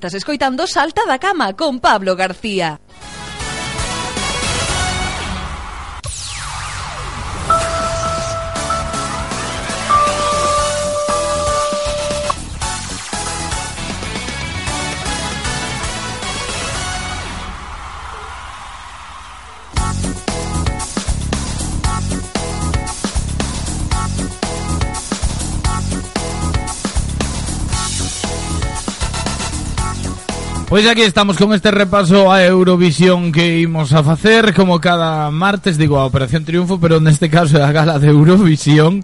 Estás escoitando Salta da Cama con Pablo García. Pois aquí estamos con este repaso a Eurovisión que imos a facer. Como cada martes, digo, a Operación Triunfo Pero neste caso é a gala de Eurovisión.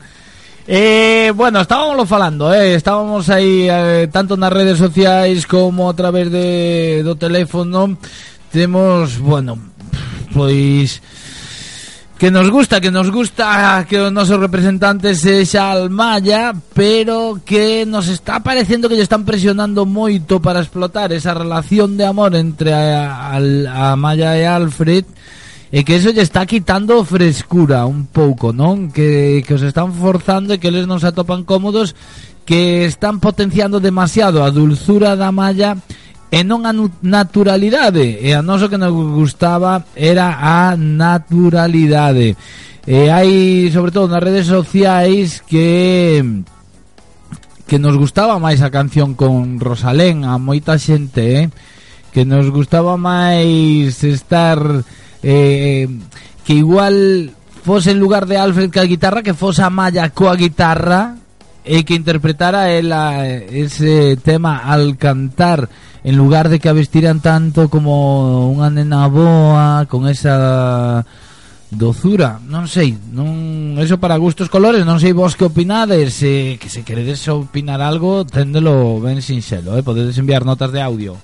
Eh, bueno, estábamos falando, eh, estábamos aí eh, tanto nas redes sociais como a través de do teléfono. Temos, bueno, pois que nos gusta, que nos gusta que os nosos representantes sexa Almaya, pero que nos está pareciendo que lle están presionando moito para explotar esa relación de amor entre a, a, a Maya e Alfred e que eso lle está quitando frescura un pouco, non? Que, que os están forzando e que eles non se atopan cómodos que están potenciando demasiado a dulzura da Maya e non a naturalidade. E a noso que nos gustaba era a naturalidade. E hai sobre todo nas redes sociais que que nos gustaba máis a canción con Rosalén. A moita xente eh? que nos gustaba máis estar eh, que igual fose en lugar de Alfred que guitarra que fose a Maya coa guitarra e que interpretara el, eh, ese tema al cantar en lugar de que a vestiran tanto como unha nena boa con esa dozura, non sei, non eso para gustos colores, non sei vos que opinades, eh, que se queredes opinar algo, téndelo ben sinxelo, eh, podedes enviar notas de audio.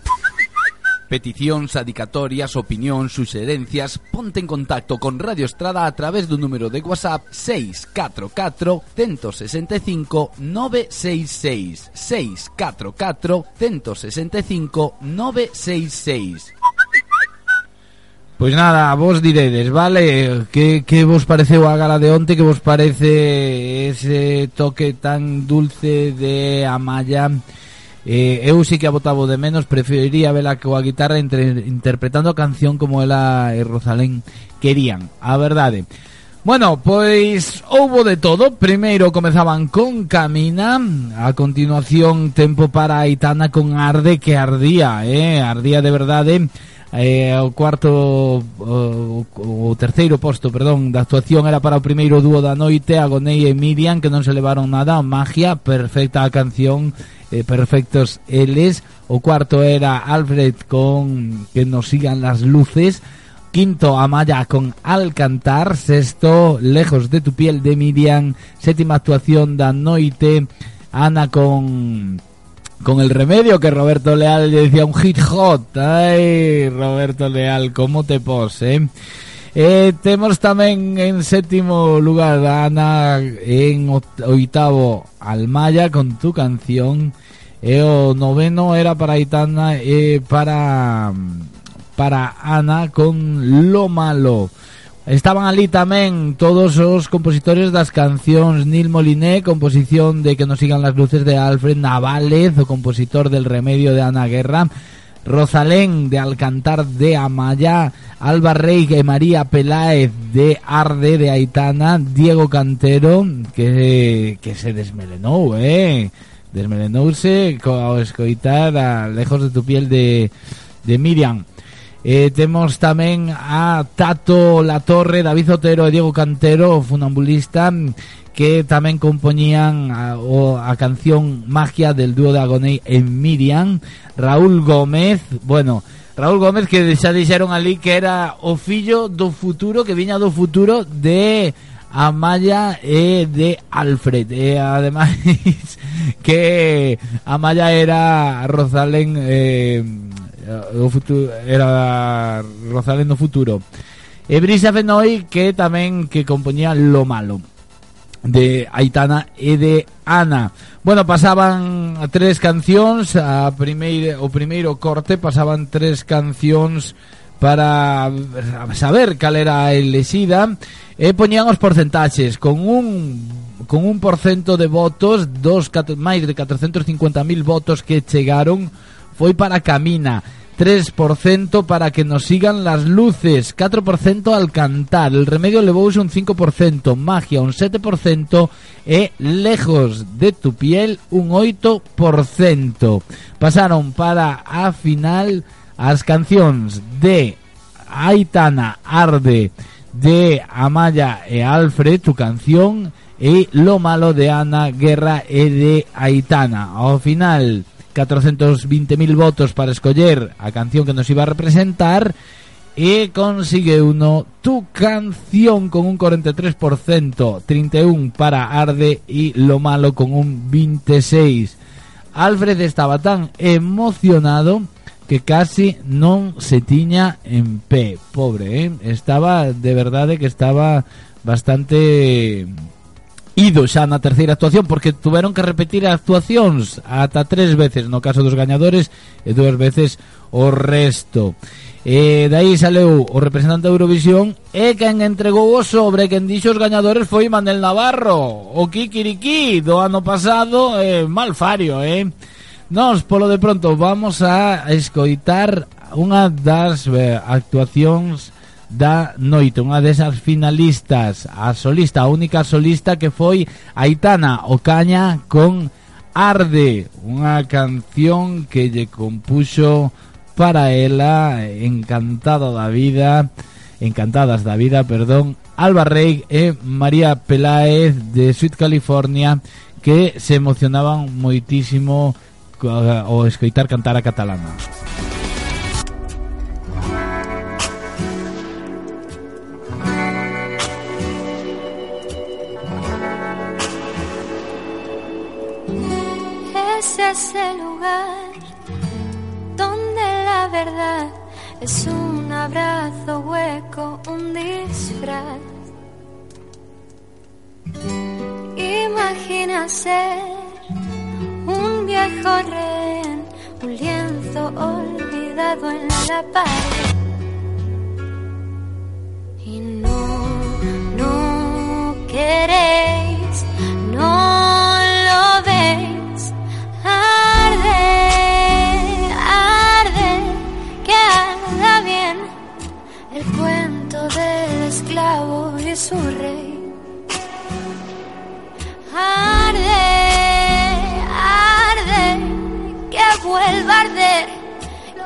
Peticións, adicatorias, opinións, suxerencias, ponte en contacto con Radio Estrada a través do número de WhatsApp 644 165 966 644 165 966 Pois nada, vos diredes, vale? Que, que vos pareceu a gala de onte? Que vos parece ese toque tan dulce de Amaya? Amaya? Eh, eu sí que a botaba de menos, preferiría vela coa guitarra entre, interpretando a canción como ela e Rosalén querían, a verdade. Bueno, pois houbo de todo Primeiro comezaban con Camina A continuación Tempo para Aitana con Arde que ardía eh? Ardía de verdade eh, o cuarto o, o terceiro posto, perdón, da actuación era para o primeiro dúo da noite, Agonei e Miriam, que non se levaron nada, magia, perfecta a canción, eh, perfectos eles. O cuarto era Alfred con Que nos sigan las luces. Quinto, Amaya con Al cantar. Sexto, Lejos de tu piel de Miriam. Séptima actuación da noite, Ana con con el remedio que Roberto Leal le decía un hit hot. Ay, Roberto Leal, ¿cómo te pose? Eh, temos tamén en séptimo lugar a Ana en oitavo Almaya con tu canción e o noveno era para Aitana e para para Ana con Lo Malo Estaban ali tamén todos os compositores das cancións Nil Moliné, composición de Que nos sigan las luces de Alfred Navález, o compositor del Remedio de Ana Guerra, Rosalén de Alcantar de Amaya, Alba Rey e María Peláez de Arde de Aitana, Diego Cantero, que, que se desmelenou, eh? Desmelenouse ao escoitar a Lejos de tu piel de, de Miriam. Eh, temos tamén a Tato La Torre, David Otero e Diego Cantero, funambulista, que tamén compoñían a, canción Magia del dúo de Agonei en Miriam, Raúl Gómez, bueno, Raúl Gómez que xa dixeron ali que era o fillo do futuro, que viña do futuro de Amaya e de Alfred. E ademais que Amaya era Rosalén eh, Eh, o futuro era Rosalén no futuro. E Brisa Fenoi que tamén que compoñía Lo Malo de Aitana e de Ana. Bueno, pasaban tres cancións, a primeira, o primeiro corte pasaban tres cancións para saber cal era a elexida e poñían os porcentaxes con un con un porcento de votos dos máis de 450.000 votos que chegaron foi para Camina. 3% para que nos sigan las luces, 4% al cantar, el remedio levouse un 5%, magia un 7% e lejos de tu piel un 8%. Pasaron para a final as cancións de Aitana Arde, de Amaya e Alfred, tu canción, e Lo malo de Ana Guerra e de Aitana. Ao final 420.000 votos para escoller a canción que nos iba a representar e consigue uno tu canción con un 43%, 31 para Arde y Lo Malo con un 26. Alfred estaba tan emocionado que casi non se tiña en pé, pobre, eh? estaba de verdade que estaba bastante ido xa na terceira actuación porque tuveron que repetir actuacións ata tres veces no caso dos gañadores e dúas veces o resto. E dai saleu o representante de Eurovisión e quen entregou o sobre quen dixo os gañadores foi Manel Navarro, o Kikiriki do ano pasado, eh, malfario, eh? Nos, polo de pronto, vamos a escoitar unha das eh, actuacións da noite Unha desas finalistas A solista, a única solista que foi Aitana Ocaña con Arde Unha canción que lle compuxo para ela Encantada da vida Encantadas da vida, perdón Alba Rey e María Peláez de Sweet California que se emocionaban moitísimo ao escoitar cantar a catalana. Ese lugar donde la verdad es un abrazo hueco, un disfraz. Imagina ser un viejo rehén, un lienzo olvidado en la pared.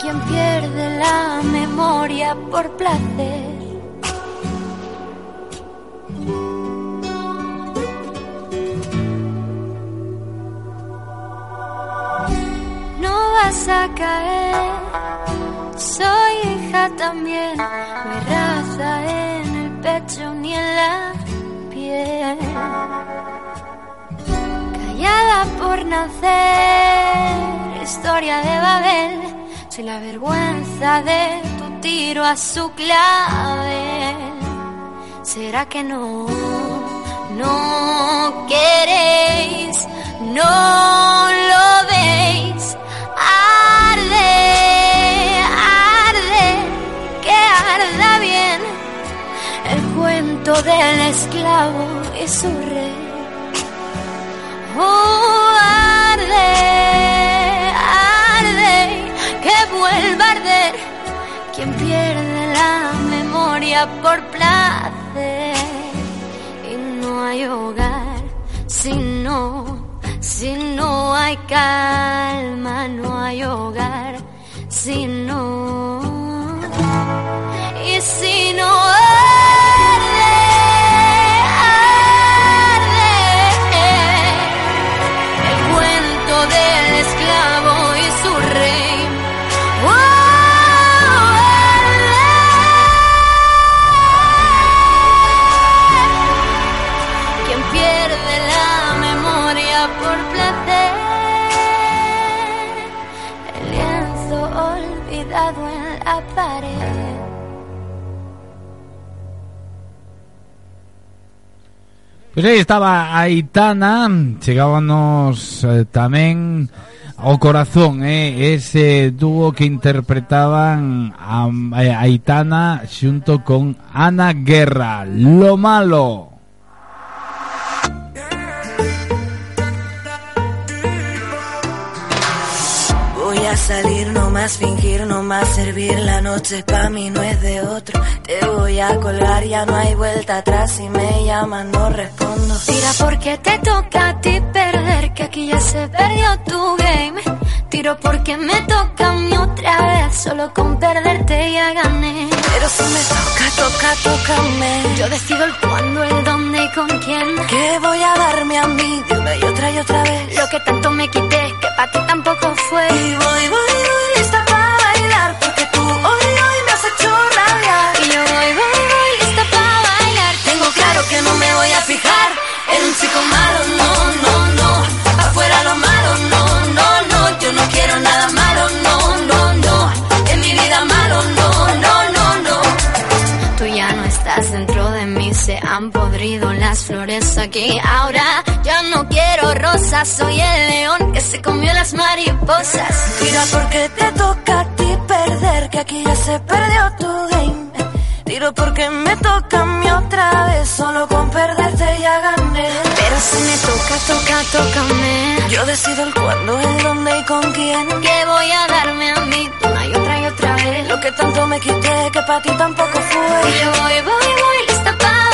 Quien pierde la memoria por placer. vas a caer. Soy hija también, no hay raza en el pecho ni en la piel. Callada por nacer, historia de Babel. Soy la vergüenza de tu tiro a su clave. ¿Será que no, no queréis, no lo veis? Arde, arde, que arda bien el cuento del esclavo y su rey. Oh, quien pierde la memoria por placer. Y no hay hogar si no si no hay calma, no hay hogar. Si no. Y si no arde, Pois aí estaba Aitana Chegábanos eh, tamén O corazón, eh, ese dúo que interpretaban a, a Aitana xunto con Ana Guerra, Lo Malo. Voy a salir, no más fingir, no más servir. La noche pa' mí no es de otro. Te voy a colgar, ya no hay vuelta atrás. Si me llaman, no respondo. Tira porque te toca a ti perder, que aquí ya se perdió tu game. Tiro porque me toca a mí otra vez, solo con perderte ya gané. Pero si me toca, toca, tócame. Yo decido el cuándo, el dónde y con quién. ¿Qué voy a darme a mí de una y otra y otra vez? Lo que tanto me quité, que para ti tampoco fue. Y voy, voy, aquí. Ahora yo no quiero rosas, soy el león que se comió las mariposas. Tira porque te toca a ti perder, que aquí ya se perdió tu game. Tiro porque me toca a mí otra vez, solo con perderte ya gané. Pero si me toca, toca, tócame. Yo decido el cuándo, el dónde y con quién. Que voy a darme a mí una y otra y otra vez. Lo que tanto me quité, que para ti tampoco fue. Y yo voy, voy, voy lista para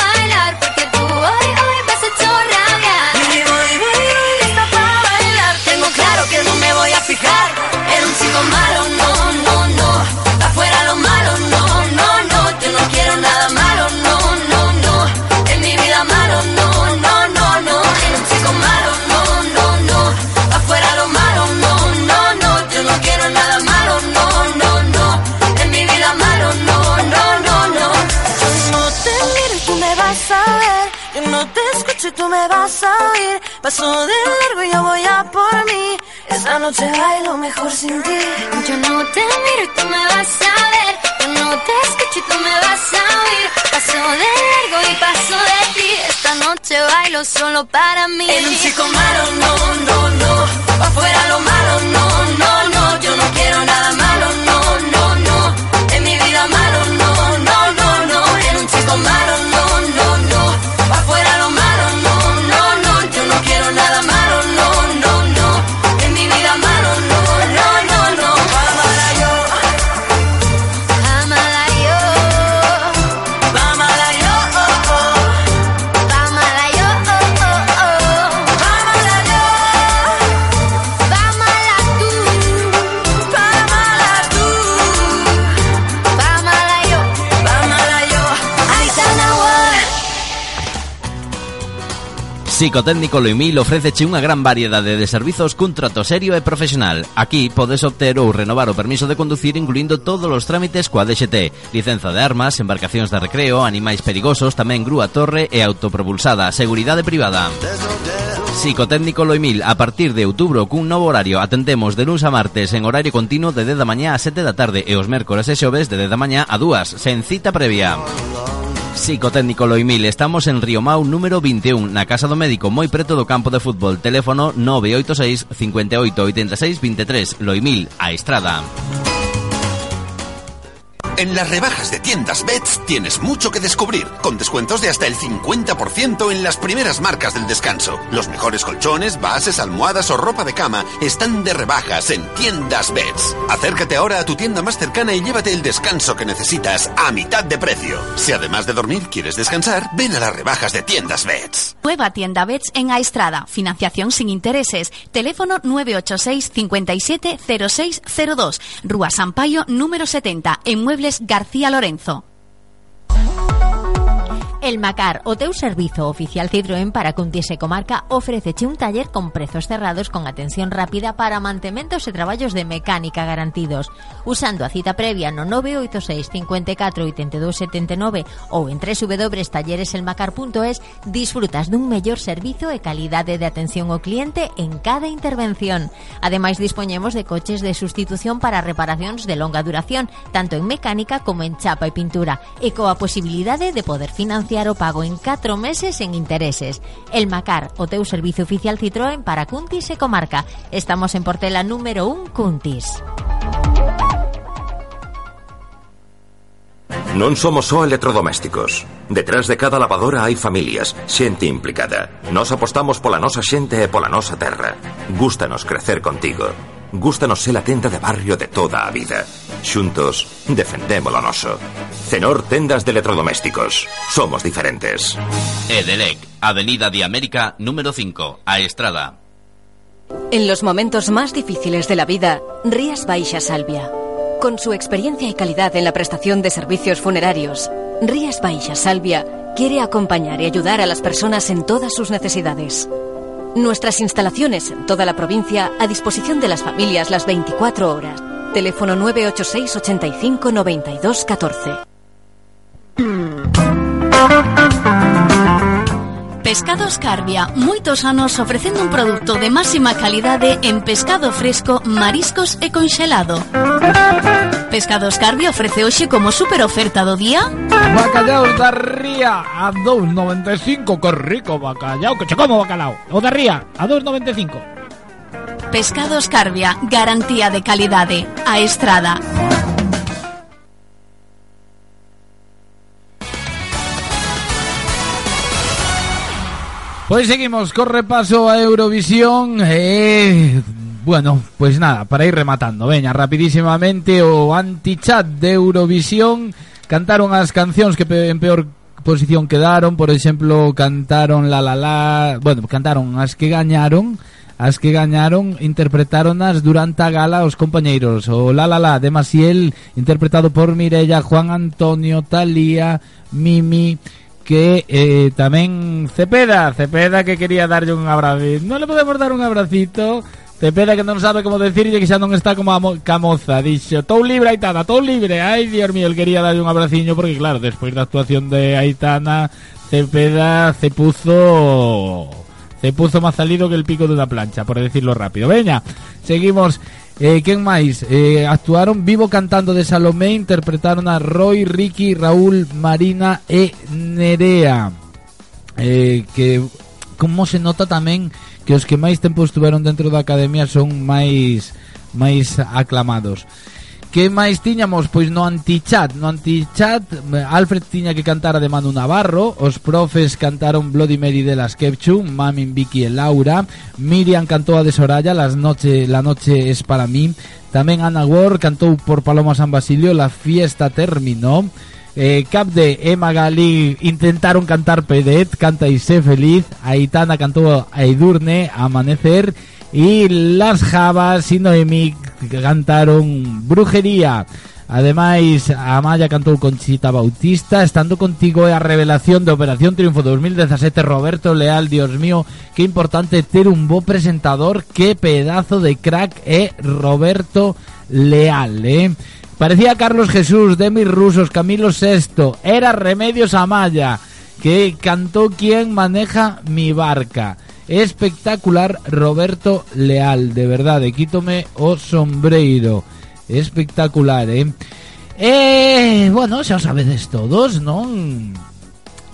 solo para mí. Un chico malo, Psicotécnico Loimil ofreceche unha gran variedade de servizos cun trato serio e profesional. Aquí podes obter ou renovar o permiso de conducir incluindo todos os trámites coa DXT, licenza de armas, embarcacións de recreo, animais perigosos, tamén grúa torre e autopropulsada, seguridade privada. Psicotécnico Loimil, a partir de outubro cun novo horario, atendemos de luns a martes en horario continuo de 10 da mañá a 7 da tarde e os mércores e xoves de 10 da mañá a 2, sen cita previa. Psicotécnico Loimil, estamos en Riomau número 21, na Casa do Médico, moi preto do campo de fútbol. Teléfono 986 58 86 23. Loimil, a Estrada. En las rebajas de tiendas Bets tienes mucho que descubrir, con descuentos de hasta el 50% en las primeras marcas del descanso. Los mejores colchones, bases, almohadas o ropa de cama están de rebajas en tiendas Bets. Acércate ahora a tu tienda más cercana y llévate el descanso que necesitas a mitad de precio. Si además de dormir quieres descansar, ven a las rebajas de tiendas Bets. Nueva tienda Bets en Aestrada. Financiación sin intereses. Teléfono 986 57 0602. Rúa Sampaio número 70. En García Lorenzo. El Macar, o teu servizo oficial Citroën para Cuntiese Comarca, ofreceche un taller con prezos cerrados con atención rápida para mantementos e traballos de mecánica garantidos. Usando a cita previa no 986 54 82 79 ou en www.tallereselmacar.es disfrutas dun mellor servizo e calidade de atención ao cliente en cada intervención. Ademais, dispoñemos de coches de sustitución para reparacións de longa duración, tanto en mecánica como en chapa e pintura, e coa posibilidade de poder financiar o pago en 4 meses en intereses. El Macar, o teu servicio oficial Citroën para Cuntis e Comarca. Estamos en Portela número 1 Cuntis. Non somos só electrodomésticos. Detrás de cada lavadora hai familias, xente implicada. Nos apostamos pola nosa xente e pola nosa terra. Gústanos crecer contigo. Gústanos ser la tenda de barrio de toda a vida. Xuntos, defendemos lo noso. Cenor Tendas de Electrodomésticos. Somos diferentes. Edelec, Avenida de América, número 5, a Estrada. En los momentos más difíciles de la vida, Rías Baixa Salvia. Con su experiencia y calidad en la prestación de servicios funerarios, Rías Baixa Salvia quiere acompañar y ayudar a las personas en todas sus necesidades. Nuestras instalaciones en toda la provincia a disposición de las familias las 24 horas. Teléfono 986 85 92 14. Pescados Carbia, moitos anos ofrecendo un produto de máxima calidade en pescado fresco, mariscos e conxelado. Pescados Carbia ofrece hoxe como super oferta do día Bacallaos da ría a 2.95, que rico bacallao, que che como bacalao. O da ría a 2.95. Pescados Carbia, garantía de calidade. A Estrada. Pois seguimos co repaso a Eurovisión e... bueno, pues nada, para ir rematando, veña, rapidísimamente o anti-chat de Eurovisión. Cantaron as cancións que pe en peor posición quedaron, por exemplo, cantaron La La La, bueno, cantaron as que gañaron, as que gañaron interpretáronas durante a gala os compañeiros. O La La La de Maciel interpretado por Mirella, Juan Antonio, Talía, Mimi que eh, tamén Cepeda, Cepeda que quería darlle un abrazo. Non le podemos dar un abracito Cepeda que non sabe como decirlle que xa non está como a mo camoza, dixo, "Tou libre Aitana, tou libre." Ai, Dios mío, el quería darlle un abraciño porque claro, despois da actuación de Aitana, Cepeda se puso se puso máis salido que el pico de unha plancha, por decirlo rápido. Veña, seguimos Eh, quen máis? Eh, actuaron Vivo cantando de Salomé Interpretaron a Roy, Ricky, Raúl, Marina e Nerea eh, Que como se nota tamén Que os que máis tempo estuveron dentro da academia Son máis máis aclamados Que máis tiñamos? Pois no antichat No antichat Alfred tiña que cantar a de Manu Navarro Os profes cantaron Bloody Mary de las Kepchu Mamin, Vicky e Laura Miriam cantou a de Soraya Las noche, La noche es para mí Tamén Ana Ward cantou por Paloma San Basilio La fiesta terminó eh, Cap de Emma Galí intentaron cantar Pedet, canta y sé feliz. Aitana cantó a Edurne, Amanecer. Y las Javas y Noemí cantaron Brujería. Ademais, Amaya cantou Conchita Bautista Estando contigo a revelación de Operación Triunfo 2017 Roberto Leal, Dios mío Que importante ter un bo presentador Que pedazo de crack Roberto Leal, eh Parecía Carlos Jesús, Demi Rusos, Camilo VI Era Remedios Amaya Que cantó Quien maneja mi barca Espectacular Roberto Leal. De verdade, quítome o sombreiro. Espectacular, eh Eh, bueno, xa o sabedes todos, non?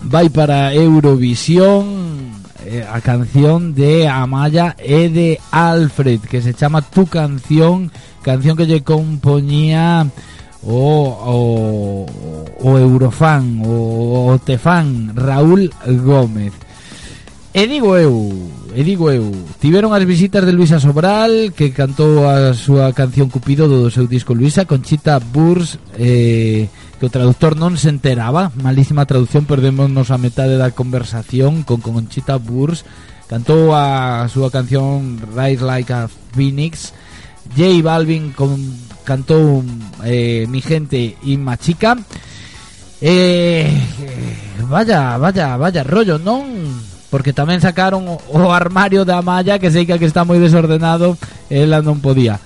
Vai para Eurovisión eh, a canción de Amaya e de Alfred que se chama Tu canción canción que lle compoñía o, o, o Eurofan o, o Tefan Raúl Gómez. E digo eu, e digo eu Tiveron as visitas de Luisa Sobral Que cantou a súa canción Cupido do seu disco Luisa Conchita Burs eh, Que o traductor non se enteraba. Malísima traducción, perdémonos a metade da conversación Con Conchita Burs. Cantou a súa canción Rise Like a Phoenix. J Balvin con, cantou eh, Mi Gente y Machica eh, Vaya, vaya, vaya rollo, non? porque tamén sacaron o armario da Amaya que sei que está moi desordenado e ela non podía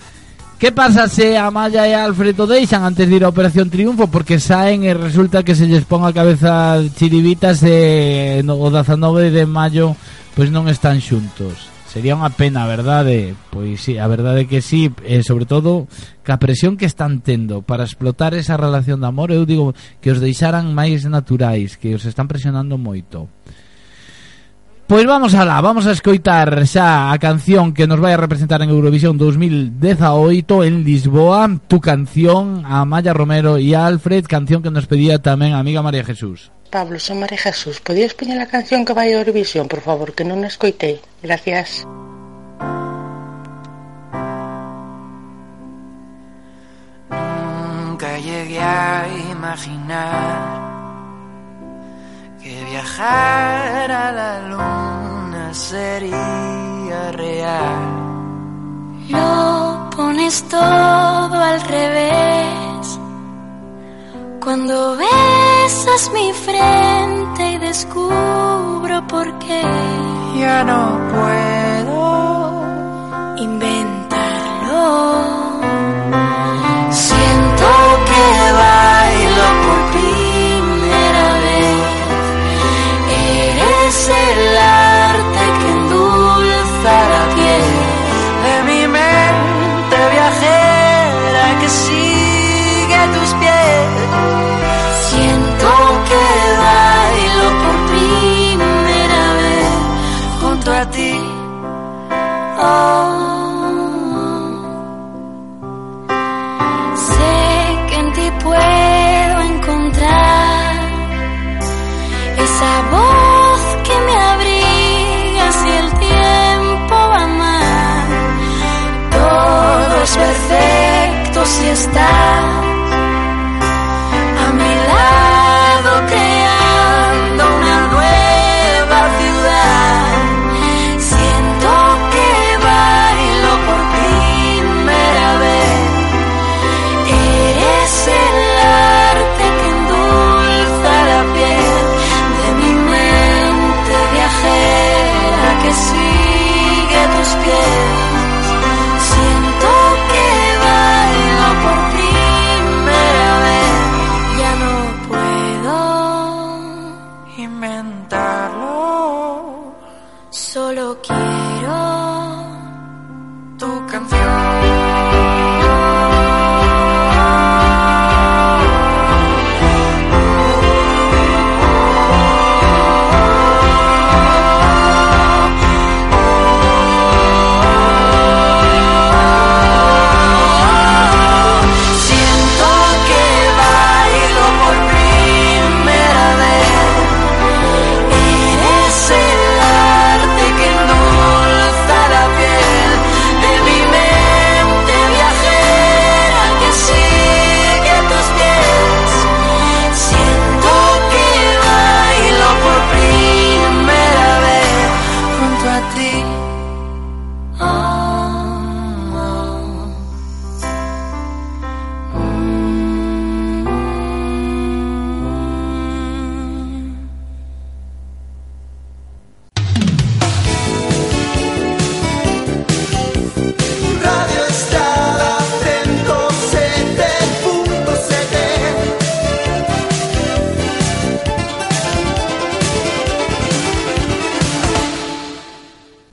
Que pasa se Amaya e Alfredo deixan antes de ir a Operación Triunfo? Porque saen e resulta que se lles pon a cabeza chiribitas e no, o 19 de maio pois non están xuntos. Sería unha pena, verdade? Pois sí, a verdade que sí, e sobre todo ca presión que están tendo para explotar esa relación de amor, eu digo que os deixaran máis naturais, que os están presionando moito. Pois vamos alá, vamos a escoitar xa a canción que nos vai a representar en Eurovisión 2018 en Lisboa, tu canción a Maya Romero e a Alfred, canción que nos pedía tamén a amiga María Jesús. Pablo, son María Jesús, podías poñer a canción que vai a Eurovisión, por favor, que non a escoitei. Gracias. Nunca llegué a imaginar viajar a la luna sería real. Lo pones todo al revés. Cuando besas mi frente y descubro por qué. Ya no puedo inventarlo. si está